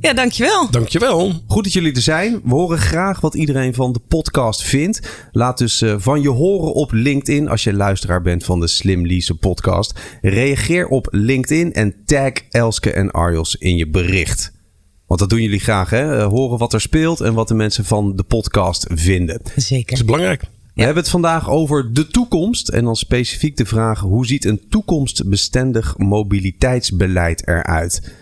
Ja, dankjewel. Dankjewel. Goed dat jullie er zijn. We horen graag wat iedereen van de podcast vindt. Laat dus uh, van je horen op LinkedIn als je luisteraar bent van de Slim Lease podcast. Reageer op LinkedIn en tag Elske en Arjos in je bericht. Want dat doen jullie graag, hè? Uh, horen wat er speelt en wat de mensen van de podcast vinden. Zeker. Dat is belangrijk. We hebben het vandaag over de toekomst en dan specifiek de vraag: hoe ziet een toekomstbestendig mobiliteitsbeleid eruit?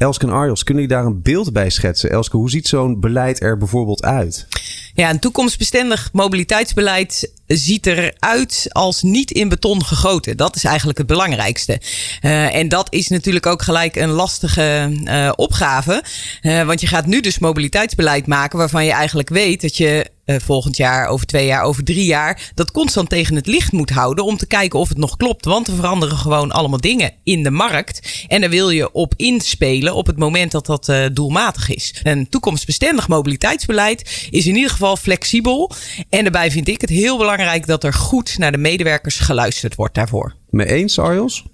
Elske en Arjos, kunnen jullie daar een beeld bij schetsen? Elske, hoe ziet zo'n beleid er bijvoorbeeld uit? Ja, een toekomstbestendig mobiliteitsbeleid ziet eruit als niet in beton gegoten. Dat is eigenlijk het belangrijkste. Uh, en dat is natuurlijk ook gelijk een lastige uh, opgave. Uh, want je gaat nu dus mobiliteitsbeleid maken waarvan je eigenlijk weet dat je volgend jaar, over twee jaar, over drie jaar, dat constant tegen het licht moet houden om te kijken of het nog klopt. Want er veranderen gewoon allemaal dingen in de markt. En daar wil je op inspelen op het moment dat dat doelmatig is. Een toekomstbestendig mobiliteitsbeleid is in ieder geval flexibel. En daarbij vind ik het heel belangrijk dat er goed naar de medewerkers geluisterd wordt daarvoor. Me eens, Arjos?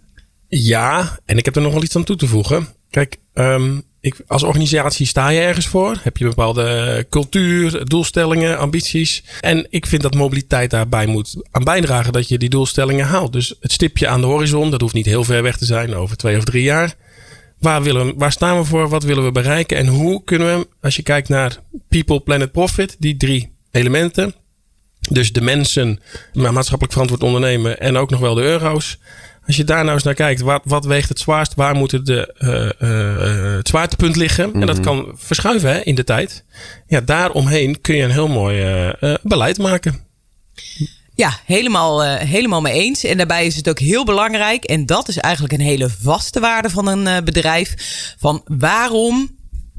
Ja, en ik heb er nog wel iets aan toe te voegen. Kijk, um, ik, als organisatie sta je ergens voor. Heb je bepaalde cultuur, doelstellingen, ambities. En ik vind dat mobiliteit daarbij moet aan bijdragen dat je die doelstellingen haalt. Dus het stipje aan de horizon, dat hoeft niet heel ver weg te zijn, over twee of drie jaar. Waar, willen we, waar staan we voor? Wat willen we bereiken? En hoe kunnen we, als je kijkt naar People, Planet, Profit, die drie elementen. Dus de mensen, maatschappelijk verantwoord ondernemen en ook nog wel de euro's. Als je daar nou eens naar kijkt, wat, wat weegt het zwaarst? Waar moet het, de, uh, uh, het zwaartepunt liggen? En dat kan verschuiven hè, in de tijd. Ja, daaromheen kun je een heel mooi uh, beleid maken. Ja, helemaal, helemaal mee eens. En daarbij is het ook heel belangrijk, en dat is eigenlijk een hele vaste waarde van een bedrijf, van waarom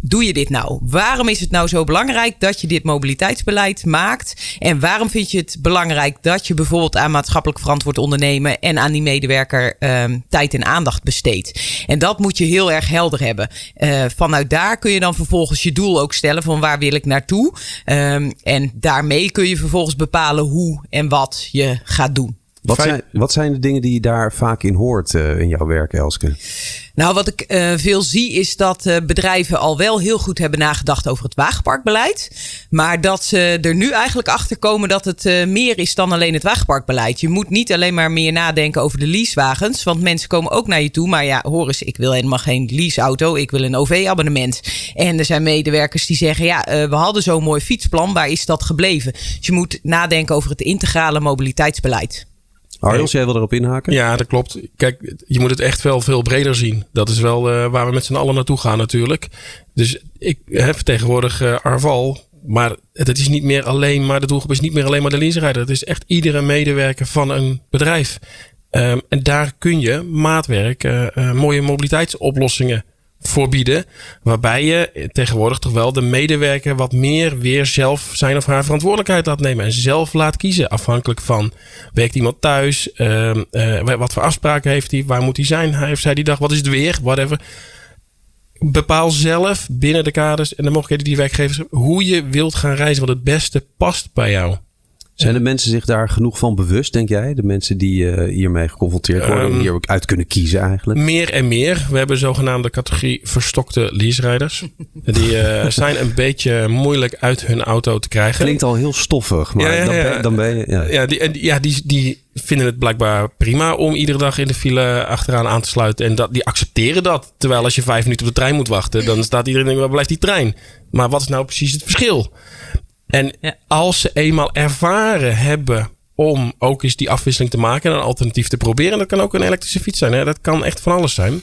doe je dit nou? Waarom is het nou zo belangrijk dat je dit mobiliteitsbeleid maakt? En waarom vind je het belangrijk dat je bijvoorbeeld aan maatschappelijk verantwoord ondernemen en aan die medewerker um, tijd en aandacht besteedt? En dat moet je heel erg helder hebben. Uh, vanuit daar kun je dan vervolgens je doel ook stellen van waar wil ik naartoe? Um, en daarmee kun je vervolgens bepalen hoe en wat je gaat doen. Wat zijn, wat zijn de dingen die je daar vaak in hoort uh, in jouw werk, Elske? Nou, wat ik uh, veel zie is dat uh, bedrijven al wel heel goed hebben nagedacht over het wagenparkbeleid. Maar dat ze er nu eigenlijk achter komen dat het uh, meer is dan alleen het wagenparkbeleid. Je moet niet alleen maar meer nadenken over de leasewagens. Want mensen komen ook naar je toe. Maar ja, hoor eens, ik wil helemaal geen leaseauto. Ik wil een OV-abonnement. En er zijn medewerkers die zeggen, ja, we hadden zo'n mooi fietsplan. Waar is dat gebleven? Dus je moet nadenken over het integrale mobiliteitsbeleid. Arjos, jij wil erop inhaken? Ja, dat klopt. Kijk, je moet het echt wel veel breder zien. Dat is wel uh, waar we met z'n allen naartoe gaan natuurlijk. Dus ik heb tegenwoordig uh, Arval. Maar het is niet meer alleen maar, de doelgroep is niet meer alleen maar de leaserijder. Het is echt iedere medewerker van een bedrijf. Um, en daar kun je maatwerk, uh, mooie mobiliteitsoplossingen voorbieden. Waarbij je tegenwoordig toch wel de medewerker wat meer weer zelf zijn of haar verantwoordelijkheid laat nemen. En zelf laat kiezen. Afhankelijk van werkt iemand thuis? Uh, uh, wat voor afspraken heeft hij? Waar moet hij zijn? Hij of zij die dag? Wat is het weer? Whatever. Bepaal zelf binnen de kaders en de mogelijkheden die werkgevers hoe je wilt gaan reizen. Wat het beste past bij jou. Zijn de mensen zich daar genoeg van bewust, denk jij? De mensen die uh, hiermee geconfronteerd worden, um, hier ook uit kunnen kiezen eigenlijk? Meer en meer. We hebben zogenaamde categorie verstokte leaserijders. die uh, zijn een beetje moeilijk uit hun auto te krijgen. Klinkt al heel stoffig, maar ja, ja, ja. Dan, ben, dan, ben, je... Ja, die, ja die, die vinden het blijkbaar prima om iedere dag in de file achteraan aan te sluiten. En dat, die accepteren dat. Terwijl als je vijf minuten op de trein moet wachten, dan staat iedereen waar blijft die trein? Maar wat is nou precies het verschil? En ja. als ze eenmaal ervaren hebben om ook eens die afwisseling te maken en een alternatief te proberen. Dat kan ook een elektrische fiets zijn. Hè? Dat kan echt van alles zijn.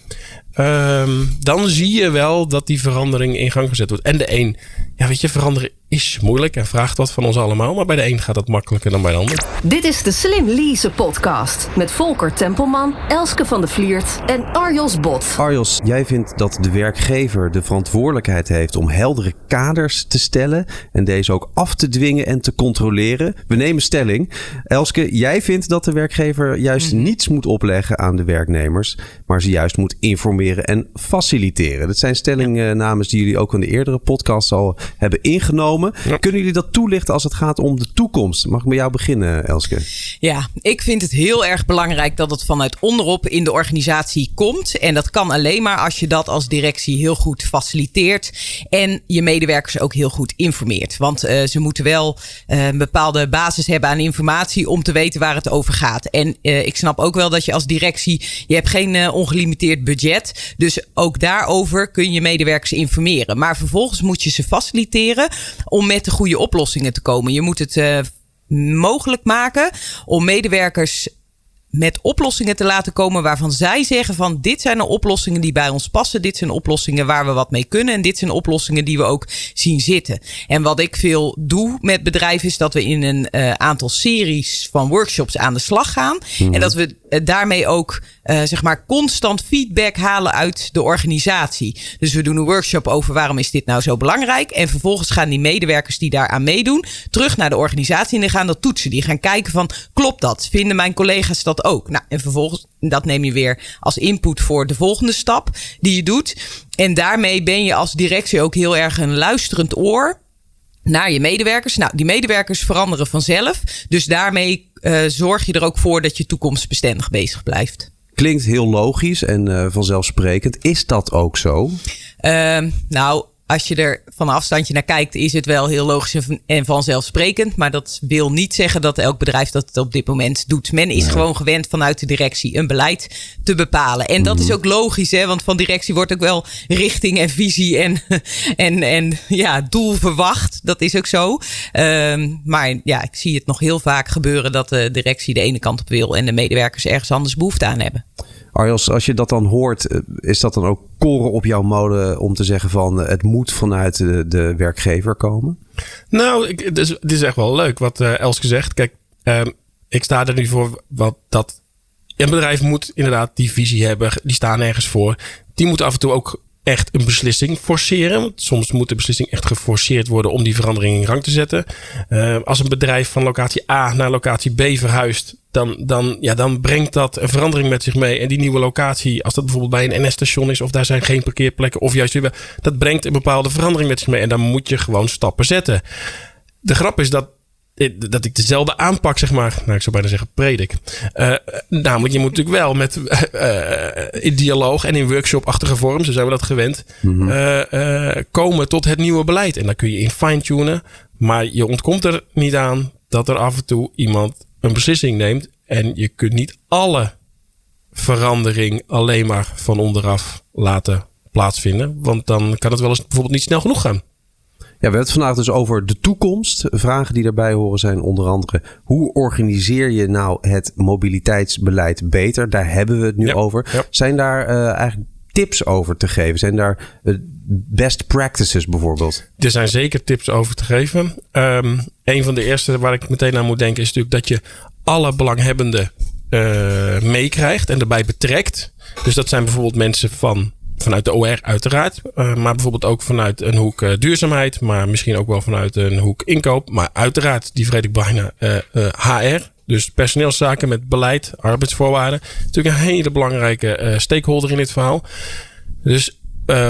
Ehm, dan zie je wel dat die verandering in gang gezet wordt. En de een, ja, weet je, veranderen is moeilijk en vraagt wat van ons allemaal. Maar bij de een gaat dat makkelijker dan bij de ander. Dit is de Slim Lease podcast met Volker Tempelman, Elske van de Vliert en Arjos Bot. Arjos, jij vindt dat de werkgever de verantwoordelijkheid heeft om heldere kaders te stellen en deze ook af te dwingen en te controleren. We nemen stelling. Elske, jij vindt dat de werkgever juist Mhm. niets moet opleggen aan de werknemers, maar ze juist moet informeren en faciliteren. Dat zijn stellingnamen die jullie ook in de eerdere podcast al hebben ingenomen. Ja. Kunnen jullie dat toelichten als het gaat om de toekomst? Mag ik met jou beginnen, Elske? Ja, ik vind het heel erg belangrijk dat het vanuit onderop in de organisatie komt. En dat kan alleen maar als je dat als directie heel goed faciliteert. En je medewerkers ook heel goed informeert. Want eh, ze moeten wel eh, een bepaalde basis hebben aan informatie om te weten waar het over gaat. En eh, ik snap ook wel dat je als directie, je hebt geen eh, ongelimiteerd budget. Dus ook daarover kun je medewerkers informeren. Maar vervolgens moet je ze faciliteren om met de goede oplossingen te komen. Je moet het eh, mogelijk maken om medewerkers met oplossingen te laten komen waarvan zij zeggen van dit zijn de oplossingen die bij ons passen. Dit zijn oplossingen waar we wat mee kunnen. En dit zijn oplossingen die we ook zien zitten. En wat ik veel doe met bedrijven is dat we in een eh, aantal series van workshops aan de slag gaan. En dat we eh, daarmee ook eh, zeg maar constant feedback halen uit de organisatie. Dus we doen een workshop over waarom is dit nou zo belangrijk. En vervolgens gaan die medewerkers die daaraan meedoen terug naar de organisatie en die gaan dat toetsen. Die gaan kijken van klopt dat? Vinden mijn collega's dat ook? Nou, en vervolgens dat neem je weer als input voor de volgende stap die je doet. En daarmee ben je als directie ook heel erg een luisterend oor naar je medewerkers. Nou, die medewerkers veranderen vanzelf. Dus daarmee eh, zorg je er ook voor dat je toekomstbestendig bezig blijft. Klinkt heel logisch en eh, vanzelfsprekend. Is dat ook zo? Ehm, nou, als je er van een afstandje naar kijkt, is het wel heel logisch en van- en vanzelfsprekend. Maar dat wil niet zeggen dat elk bedrijf dat op dit moment doet. Men is gewoon gewend vanuit de directie een beleid te bepalen. En dat is ook logisch, hè? want van directie wordt ook wel richting en visie en, en, en ja, doel verwacht. Dat is ook zo. Ehm, maar ja, ik zie het nog heel vaak gebeuren dat de directie de ene kant op wil en de medewerkers ergens anders behoefte aan hebben. Arjos, als je dat dan hoort, eh, is dat dan ook koren op jouw molen om te zeggen van eh, het moet vanuit de, de werkgever komen? Nou, ik, het, is, echt wel leuk wat eh, Elske zegt. Kijk, ehm, ik sta er nu voor wat dat. Een bedrijf moet inderdaad die visie hebben. Die staan ergens voor. Die moet af en toe ook echt een beslissing forceren. Want soms moet de beslissing echt geforceerd worden om die verandering in gang te zetten. Eh, als een bedrijf van locatie A naar locatie B verhuist, dan, dan, ja, dan brengt dat een verandering met zich mee. En die nieuwe locatie, als dat bijvoorbeeld bij een NS-station is, of daar zijn geen parkeerplekken, of juist dat brengt een bepaalde verandering met zich mee. En dan moet je gewoon stappen zetten. De grap is dat dat ik dezelfde aanpak, zeg maar, nou, ik zou bijna zeggen predik. Uh, namelijk, je moet natuurlijk wel met uh, in dialoog en in workshop-achtige vorm, zo zijn we dat gewend, uh, komen tot het nieuwe beleid. En dan kun je in fine-tunen, maar je ontkomt er niet aan dat er af en toe iemand een beslissing neemt. En je kunt niet alle verandering alleen maar van onderaf laten plaatsvinden. Want dan kan het wel eens bijvoorbeeld niet snel genoeg gaan. Ja, we hebben het vandaag dus over de toekomst. Vragen die daarbij horen zijn onder andere: hoe organiseer je nou het mobiliteitsbeleid beter? Daar hebben we het nu ja, over. Ja. Zijn daar uh, eigenlijk tips over te geven? Zijn daar uh, best practices bijvoorbeeld? Er zijn zeker tips over te geven. Um, een van de eerste waar ik meteen aan moet denken is natuurlijk dat je alle belanghebbenden uh, meekrijgt en erbij betrekt. Dus dat zijn bijvoorbeeld mensen van vanuit de OR uiteraard. Uh, maar bijvoorbeeld ook vanuit een hoek duurzaamheid. Maar misschien ook wel vanuit een hoek inkoop. Maar uiteraard, die vergeet ik bijna, HR. Dus personeelszaken met beleid, arbeidsvoorwaarden. Natuurlijk een hele belangrijke stakeholder in dit verhaal. Dus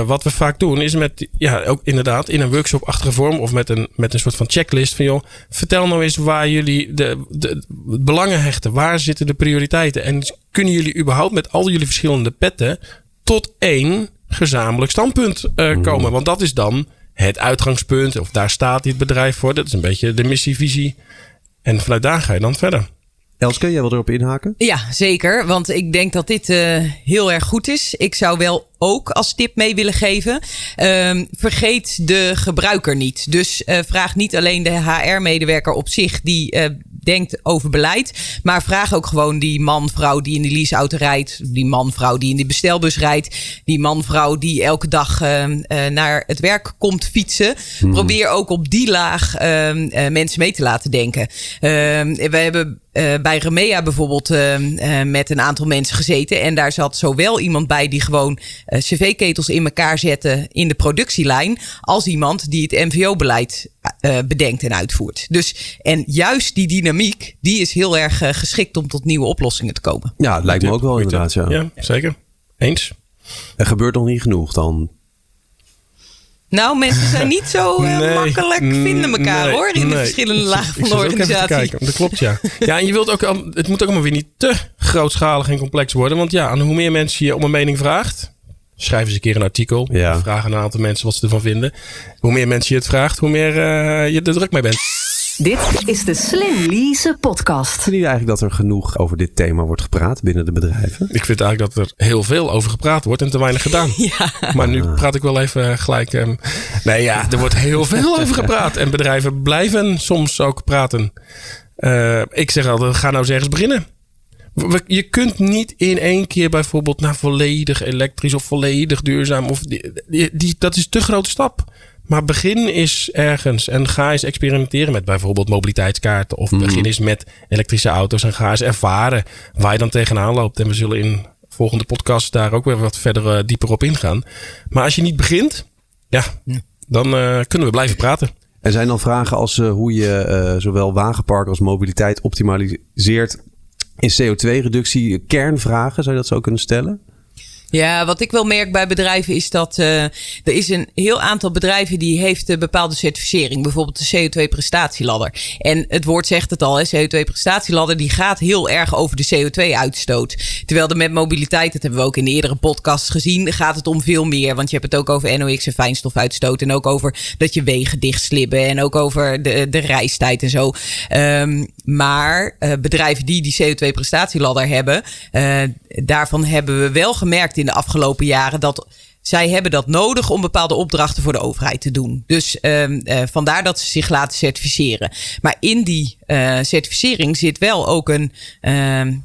wat we vaak doen is met, ja, ook inderdaad in een workshop-achtige vorm. Of met een, met een soort van checklist van, joh, vertel nou eens waar jullie de, de, de belangen hechten. Waar zitten de prioriteiten? En kunnen jullie überhaupt met al jullie verschillende petten tot één gezamenlijk standpunt uh, komen. Want dat is dan het uitgangspunt. Of daar staat dit bedrijf voor. Dat is een beetje de missievisie. En vanuit daar ga je dan verder. Elske, jij wil erop inhaken? Ja, zeker. Want ik denk dat dit uh, heel erg goed is. Ik zou wel ook als tip mee willen geven. Um, vergeet de gebruiker niet. Dus uh, vraag niet alleen de HR-medewerker op zich die uh, denkt over beleid. Maar vraag ook gewoon die man, vrouw die in die leaseauto rijdt. Die man, vrouw die in die bestelbus rijdt. Die man, vrouw die elke dag uh, naar het werk komt fietsen. Hmm. Probeer ook op die laag uh, mensen mee te laten denken. we hebben uh, bij Remea bijvoorbeeld uh, uh, met een aantal mensen gezeten. En daar zat zowel iemand bij die gewoon cv-ketels in elkaar zette in de productielijn. Als iemand die het MVO-beleid bedenkt en uitvoert. Dus en juist die dynamiek, die is heel erg geschikt om tot nieuwe oplossingen te komen. Ja, het lijkt me ook wel inderdaad. Ja. ja, zeker. Eens. Er gebeurt nog niet genoeg dan nou, mensen zijn niet zo uh, makkelijk vinden elkaar hoor. In de verschillende lagen van de organisatie. Kijken. Dat klopt, ja. ja, en je wilt ook, het moet ook allemaal weer niet te grootschalig en complex worden. Want ja, hoe meer mensen je om een mening vraagt. Schrijf eens een keer een artikel. Ja. Vraag aan een aantal mensen wat ze ervan vinden. Hoe meer mensen je het vraagt, hoe meer uh, je er druk mee bent. Dit is de Slim Lease podcast. Vinden jullie eigenlijk dat er genoeg over dit thema wordt gepraat binnen de bedrijven? Ik vind eigenlijk dat er heel veel over gepraat wordt en te weinig gedaan. Ja. Maar nu praat ik wel even gelijk. Um, nee ja, er wordt heel veel over gepraat. En bedrijven blijven soms ook praten. Uh, ik zeg altijd, ga nou eens ergens beginnen. Je kunt niet in één keer bijvoorbeeld naar volledig elektrisch of volledig duurzaam. Of die, die, die dat is te grote stap. Maar begin is ergens en ga eens experimenteren met bijvoorbeeld mobiliteitskaarten. Of begin mhm. eens met elektrische auto's en ga eens ervaren waar je dan tegenaan loopt. En we zullen in volgende podcast daar ook weer wat verder uh, dieper op ingaan. Maar als je niet begint, ja, dan uh, kunnen we blijven praten. Er zijn dan vragen als uh, hoe je zowel wagenpark als mobiliteit optimaliseert in CO2-reductie. Kernvragen, zou je dat zo kunnen stellen? Ja, wat ik wel merk bij bedrijven is dat uh, er is een heel aantal bedrijven die heeft een bepaalde certificering. Bijvoorbeeld de CO2-prestatieladder. En het woord zegt het al, CO2-prestatieladder die gaat heel erg over de CO2-uitstoot. Terwijl de met mobiliteit, dat hebben we ook in de eerdere podcasts gezien, gaat het om veel meer. Want je hebt het ook over NOx en fijnstofuitstoot. En ook over dat je wegen dichtslibben. En ook over de, de reistijd en zo. Um, maar uh, bedrijven die die CO2-prestatieladder hebben, daarvan hebben we wel gemerkt de afgelopen jaren dat zij hebben dat nodig om bepaalde opdrachten voor de overheid te doen. Dus uh, uh, vandaar dat ze zich laten certificeren. Maar in die uh, certificering zit wel ook een,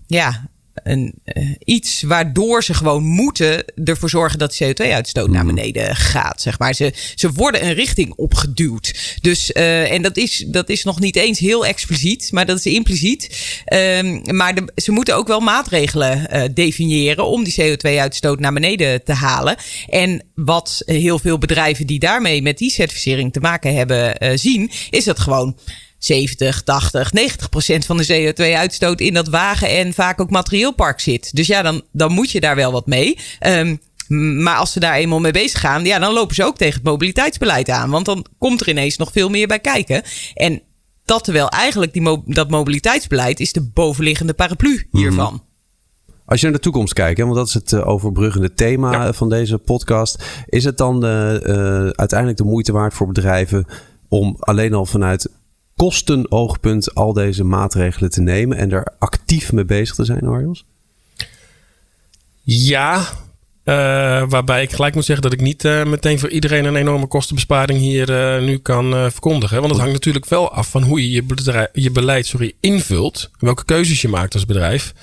ja, een, uh, iets waardoor ze gewoon moeten ervoor zorgen dat CO2-uitstoot naar mhm. beneden gaat. Zeg maar. ze, ze worden een richting opgeduwd. Dus, uh, en dat is, dat is nog niet eens heel expliciet, maar dat is impliciet. Um, maar de, ze moeten ook wel maatregelen uh, definiëren om die CO2-uitstoot naar beneden te halen. En wat heel veel bedrijven die daarmee met die certificering te maken hebben zien, is dat gewoon 70, 80, 90 procent van de CO2-uitstoot in dat wagen en vaak ook materieelpark zit. Dus ja, dan, dan moet je daar wel wat mee. Um, maar als ze daar eenmaal mee bezig gaan, ja, dan lopen ze ook tegen het mobiliteitsbeleid aan. Want dan komt er ineens nog veel meer bij kijken. En dat terwijl eigenlijk die mo dat mobiliteitsbeleid is de bovenliggende paraplu mhm. hiervan. Als je naar de toekomst kijkt, hè, want dat is het uh, overbruggende thema van deze podcast. Is het dan uh, uh, uiteindelijk de moeite waard voor bedrijven om alleen al vanuit kostenoogpunt al deze maatregelen te nemen en er actief mee bezig te zijn, Arjos? Ja, waarbij ik gelijk moet zeggen dat ik niet uh, meteen voor iedereen een enorme kostenbesparing hier uh, nu kan verkondigen. Want het hangt natuurlijk wel af van hoe je je, bedrijf, je beleid sorry, invult. Welke keuzes je maakt als bedrijf.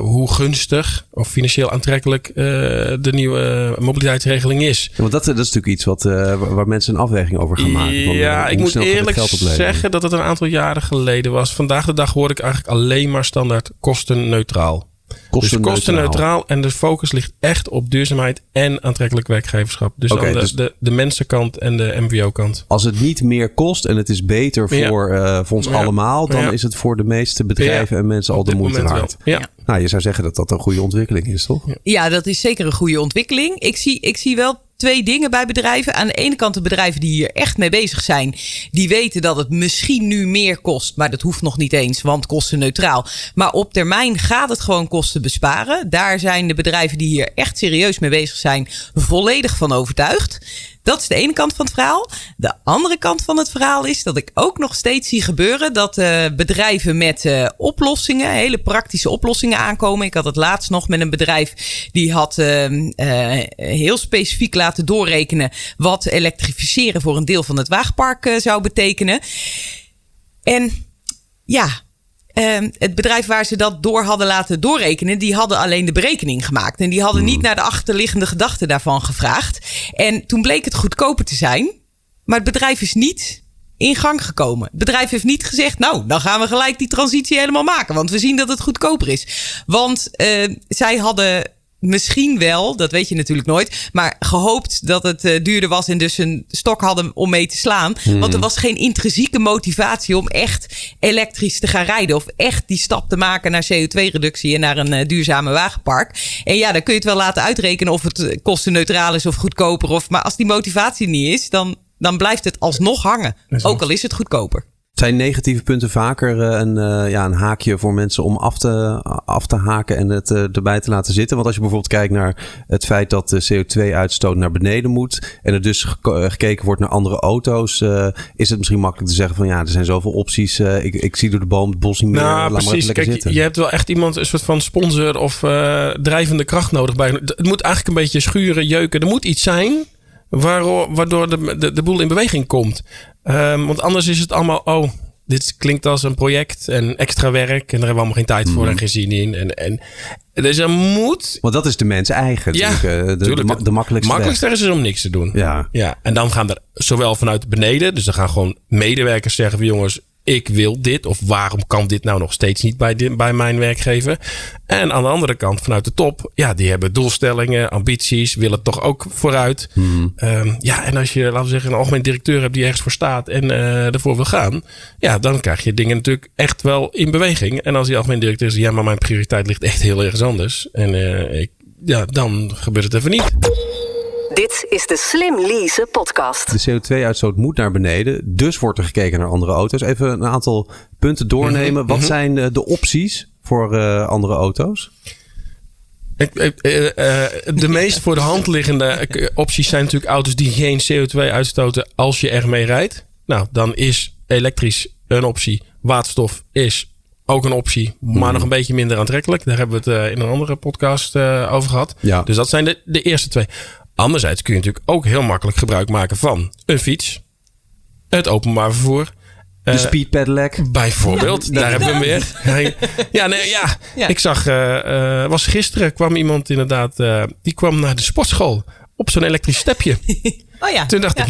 hoe gunstig of financieel aantrekkelijk de nieuwe mobiliteitsregeling is. Ja, want dat, dat is natuurlijk iets wat, waar mensen een afweging over gaan maken. Van, ja, ik moet eerlijk zeggen dat het een aantal jaren geleden was. Vandaag de dag hoor ik eigenlijk alleen maar standaard kostenneutraal. Kosten dus kostenneutraal. En de focus ligt echt op duurzaamheid en aantrekkelijk werkgeverschap. Dus okay, de, dus de, de mensenkant en de MVO-kant. Als het niet meer kost en het is beter voor, uh, voor ons allemaal, dan is het voor de meeste bedrijven en mensen al de moeite waard. Ja. Nou, je zou zeggen dat dat een goede ontwikkeling is, toch? Ja, dat is zeker een goede ontwikkeling. Ik zie, ik zie wel twee dingen bij bedrijven. Aan de ene kant de bedrijven die hier echt mee bezig zijn. Die weten dat het misschien nu meer kost. Maar dat hoeft nog niet eens, want kosten neutraal. Maar op termijn gaat het gewoon kosten besparen. Daar zijn de bedrijven die hier echt serieus mee bezig zijn volledig van overtuigd. Dat is de ene kant van het verhaal. De andere kant van het verhaal is dat ik ook nog steeds zie gebeuren dat uh, bedrijven met uh, oplossingen, hele praktische oplossingen aankomen. Ik had het laatst nog met een bedrijf die had uh, heel specifiek laten doorrekenen wat elektrificeren voor een deel van het wagenpark zou betekenen. En ja, ehm, het bedrijf waar ze dat door hadden laten doorrekenen, die hadden alleen de berekening gemaakt. En die hadden niet naar de achterliggende gedachten daarvan gevraagd. En toen bleek het goedkoper te zijn. Maar het bedrijf is niet in gang gekomen. Het bedrijf heeft niet gezegd, nou, dan gaan we gelijk die transitie helemaal maken. Want we zien dat het goedkoper is. Want uh, zij hadden misschien wel, dat weet je natuurlijk nooit, maar gehoopt dat het uh, duurder was en dus een stok hadden om mee te slaan. Hmm. Want er was geen intrinsieke motivatie om echt elektrisch te gaan rijden of echt die stap te maken naar CO2-reductie en naar een uh, duurzame wagenpark. En ja, dan kun je het wel laten uitrekenen of het kostenneutraal is of goedkoper. Of, maar als die motivatie niet is, dan, dan blijft het alsnog hangen. Ook al is het goedkoper. Zijn negatieve punten vaker eh, een, uh, ja, een haakje voor mensen om af te, af te haken en het uh, erbij te laten zitten? Want als je bijvoorbeeld kijkt naar het feit dat de CO2-uitstoot naar beneden moet en er dus gekeken wordt naar andere auto's, is het misschien makkelijk te zeggen van ja, er zijn zoveel opties. ik, ik zie door de boom het bos niet meer. Nou, precies. Maar Kijk, zitten. je hebt wel echt iemand, een soort van sponsor of drijvende kracht nodig bij. Het moet eigenlijk een beetje schuren, jeuken. Er moet iets zijn waardoor de, de, de boel in beweging komt. Um, want anders is het allemaal, oh, dit klinkt als een project en extra werk. En daar hebben we allemaal geen tijd voor mm. en geen zin in. En, en, dus er moet... Want dat is de mens eigen. Ja, de, de, de, de makkelijkste makkelijkste is om niks te doen. Ja. ja. En dan gaan er zowel vanuit beneden, dus dan gaan gewoon medewerkers zeggen van jongens, ik wil dit of waarom kan dit nou nog steeds niet bij, bij mijn werkgever? En aan de andere kant vanuit de top, ja, die hebben doelstellingen, ambities, willen toch ook vooruit. Hmm. Um, ja, en als je, laten we zeggen, een algemeen directeur hebt die ergens voor staat en uh, ervoor wil gaan, ja, dan krijg je dingen natuurlijk echt wel in beweging. En als die algemeen directeur zegt, ja, maar mijn prioriteit ligt echt heel ergens anders. En uh, ik, ja, dan gebeurt het even niet. Dit is de Slim Lease podcast. De CO2-uitstoot moet naar beneden, dus wordt er gekeken naar andere auto's. Even een aantal punten doornemen. Wat mhm. zijn de opties voor uh, andere auto's? Ik, uh, de meest voor de hand liggende opties zijn natuurlijk auto's die geen CO2 uitstoten als je ermee rijdt. Nou, dan is elektrisch een optie. Waterstof is ook een optie, maar mhm. nog een beetje minder aantrekkelijk. Daar hebben we het in een andere podcast over gehad. Ja. Dus dat zijn de, de eerste twee. Anderzijds kun je natuurlijk ook heel makkelijk gebruik maken van een fiets, het openbaar vervoer. De uh, speed pedelec. Bijvoorbeeld, daar hebben we hem weer. ja, nee, ja. ja. ik zag, uh, was gisteren kwam iemand inderdaad, die kwam naar de sportschool op zo'n elektrisch stepje. oh ja. Toen dacht ik,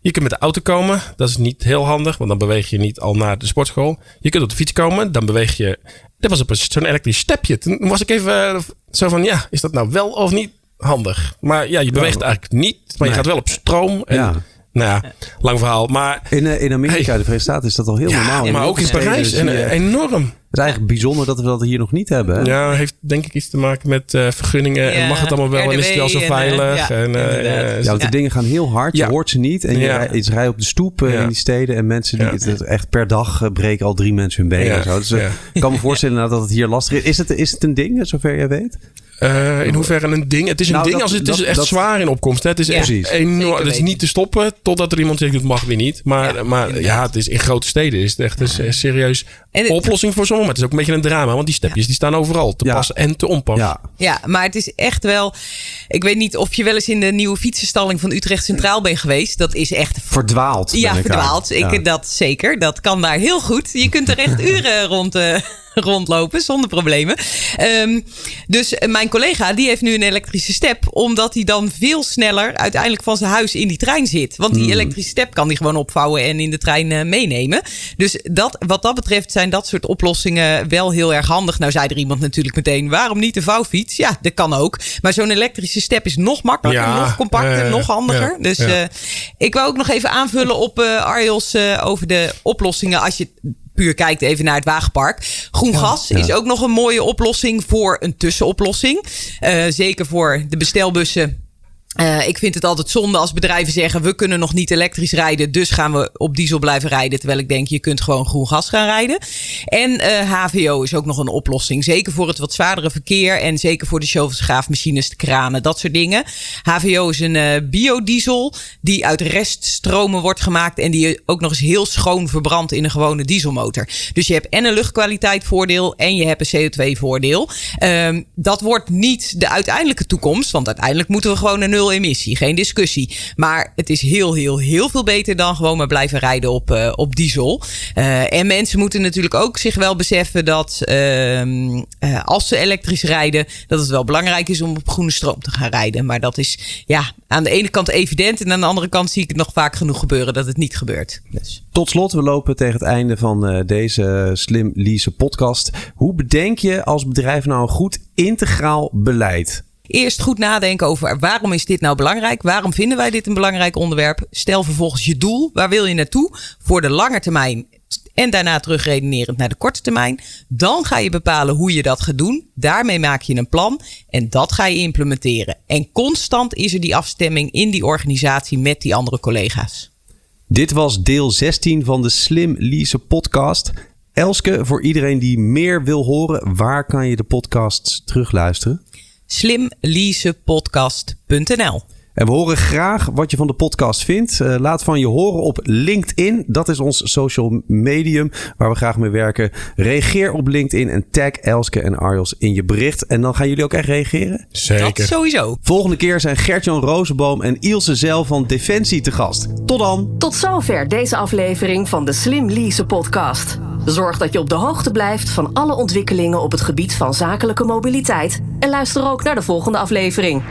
je kunt met de auto komen, dat is niet heel handig, want dan beweeg je niet al naar de sportschool. Je kunt op de fiets komen, dan beweeg je. Dat was op zo'n elektrisch stepje. Toen was ik even zo van, ja, is dat nou wel of niet? Handig. Maar ja, je beweegt eigenlijk niet. Maar je gaat wel op stroom. En, ja. Nou ja, lang verhaal. Maar, in, eh, in Amerika, de Verenigde Staten, is dat al heel normaal. Maar ook in Parijs. En, eh, enorm. Het is eigenlijk bijzonder dat we dat hier nog niet hebben. Hè? Ja, heeft denk ik iets te maken met uh, vergunningen. en mag het allemaal wel? en is het wel zo veilig? En, uh, ja, de dingen gaan heel hard. Je hoort ze niet. En je, rijdt op de stoep in die steden. En mensen die het echt per dag breken al drie mensen hun benen. zo. Dus ik kan me voorstellen dat het hier lastig is. Is het, is het een ding, zover jij weet? Uh, in hoeverre een ding? Het is een nou, ding als het, is echt zwaar in opkomst. Hè? Het is echt enorm. Het is niet te stoppen totdat er iemand zegt het mag weer niet. Maar ja, maar ja, het is in grote steden is het echt een serieus oplossing voor sommigen. Maar het is ook een beetje een drama, want die stepjes die staan overal te passen en te onpassen. Ja. ja, maar het is echt wel. Ik weet niet of je wel eens in de nieuwe fietsenstalling van Utrecht Centraal bent geweest. Dat is echt verdwaald. Ja, verdwaald. Ik, dat zeker. Dat kan daar heel goed. Je kunt er echt uren rond. Uh, rondlopen zonder problemen. Um, dus mijn collega die heeft nu een elektrische step, omdat hij dan veel sneller uiteindelijk van zijn huis in die trein zit. Want die hmm. elektrische step kan hij gewoon opvouwen en in de trein uh, meenemen. Dus dat, wat dat betreft zijn dat soort oplossingen wel heel erg handig. Nou zei er iemand natuurlijk meteen, waarom niet de vouwfiets? Ja, dat kan ook. Maar zo'n elektrische step is nog makkelijker, nog compacter, uh, nog handiger. dus uh, ik wou ook nog even aanvullen op Arjos over de oplossingen als je puur kijkt even naar het wagenpark. Groen gas is ook nog een mooie oplossing voor een tussenoplossing. Uh, zeker voor de bestelbussen uh, ik vind het altijd zonde als bedrijven zeggen: we kunnen nog niet elektrisch rijden, dus gaan we op diesel blijven rijden. Terwijl ik denk: je kunt gewoon groen gas gaan rijden. En uh, eh, HVO is ook nog een oplossing. Zeker voor het wat zwaardere verkeer en zeker voor de shovelsgraafmachines, de kranen, dat soort dingen. HVO is een uh, biodiesel die uit reststromen wordt gemaakt en die ook nog eens heel schoon verbrandt in een gewone dieselmotor. Dus je hebt en een luchtkwaliteit voordeel en je hebt een CO2 voordeel. Um, dat wordt niet de uiteindelijke toekomst, want uiteindelijk moeten we gewoon een nul emissie, geen discussie. Maar het is heel, heel, heel veel beter dan gewoon maar blijven rijden op, uh, op diesel. Uh, en mensen moeten natuurlijk ook zich wel beseffen dat uh, als ze elektrisch rijden, dat het wel belangrijk is om op groene stroom te gaan rijden. Maar dat is ja, aan de ene kant evident en aan de andere kant zie ik het nog vaak genoeg gebeuren dat het niet gebeurt. Dus. Tot slot, we lopen tegen het einde van deze Slim Lease podcast. Hoe bedenk je als bedrijf nou een goed integraal beleid? Eerst goed nadenken over waarom is dit nou belangrijk? Waarom vinden wij dit een belangrijk onderwerp? Stel vervolgens je doel. Waar wil je naartoe? Voor de lange termijn en daarna terugredenerend naar de korte termijn. Dan ga je bepalen hoe je dat gaat doen. Daarmee maak je een plan en dat ga je implementeren. En constant is er die afstemming in die organisatie met die andere collega's. Dit was deel 16 van de Slim Lease podcast. Elske, voor iedereen die meer wil horen, waar kan je de podcasts terugluisteren? slimleasepodcast.nl en we horen graag wat je van de podcast vindt. Uh, laat van je horen op LinkedIn. Dat is ons social medium waar we graag mee werken. Reageer op LinkedIn en tag Elske en Arjos in je bericht. En dan gaan jullie ook echt reageren? Zeker. Dat sowieso. Volgende keer zijn Gertjan Rozenboom en Ilse Zel van Defensie te gast. Tot dan. Tot zover deze aflevering van de Slim Lease podcast. Zorg dat je op de hoogte blijft van alle ontwikkelingen op het gebied van zakelijke mobiliteit. En luister ook naar de volgende aflevering.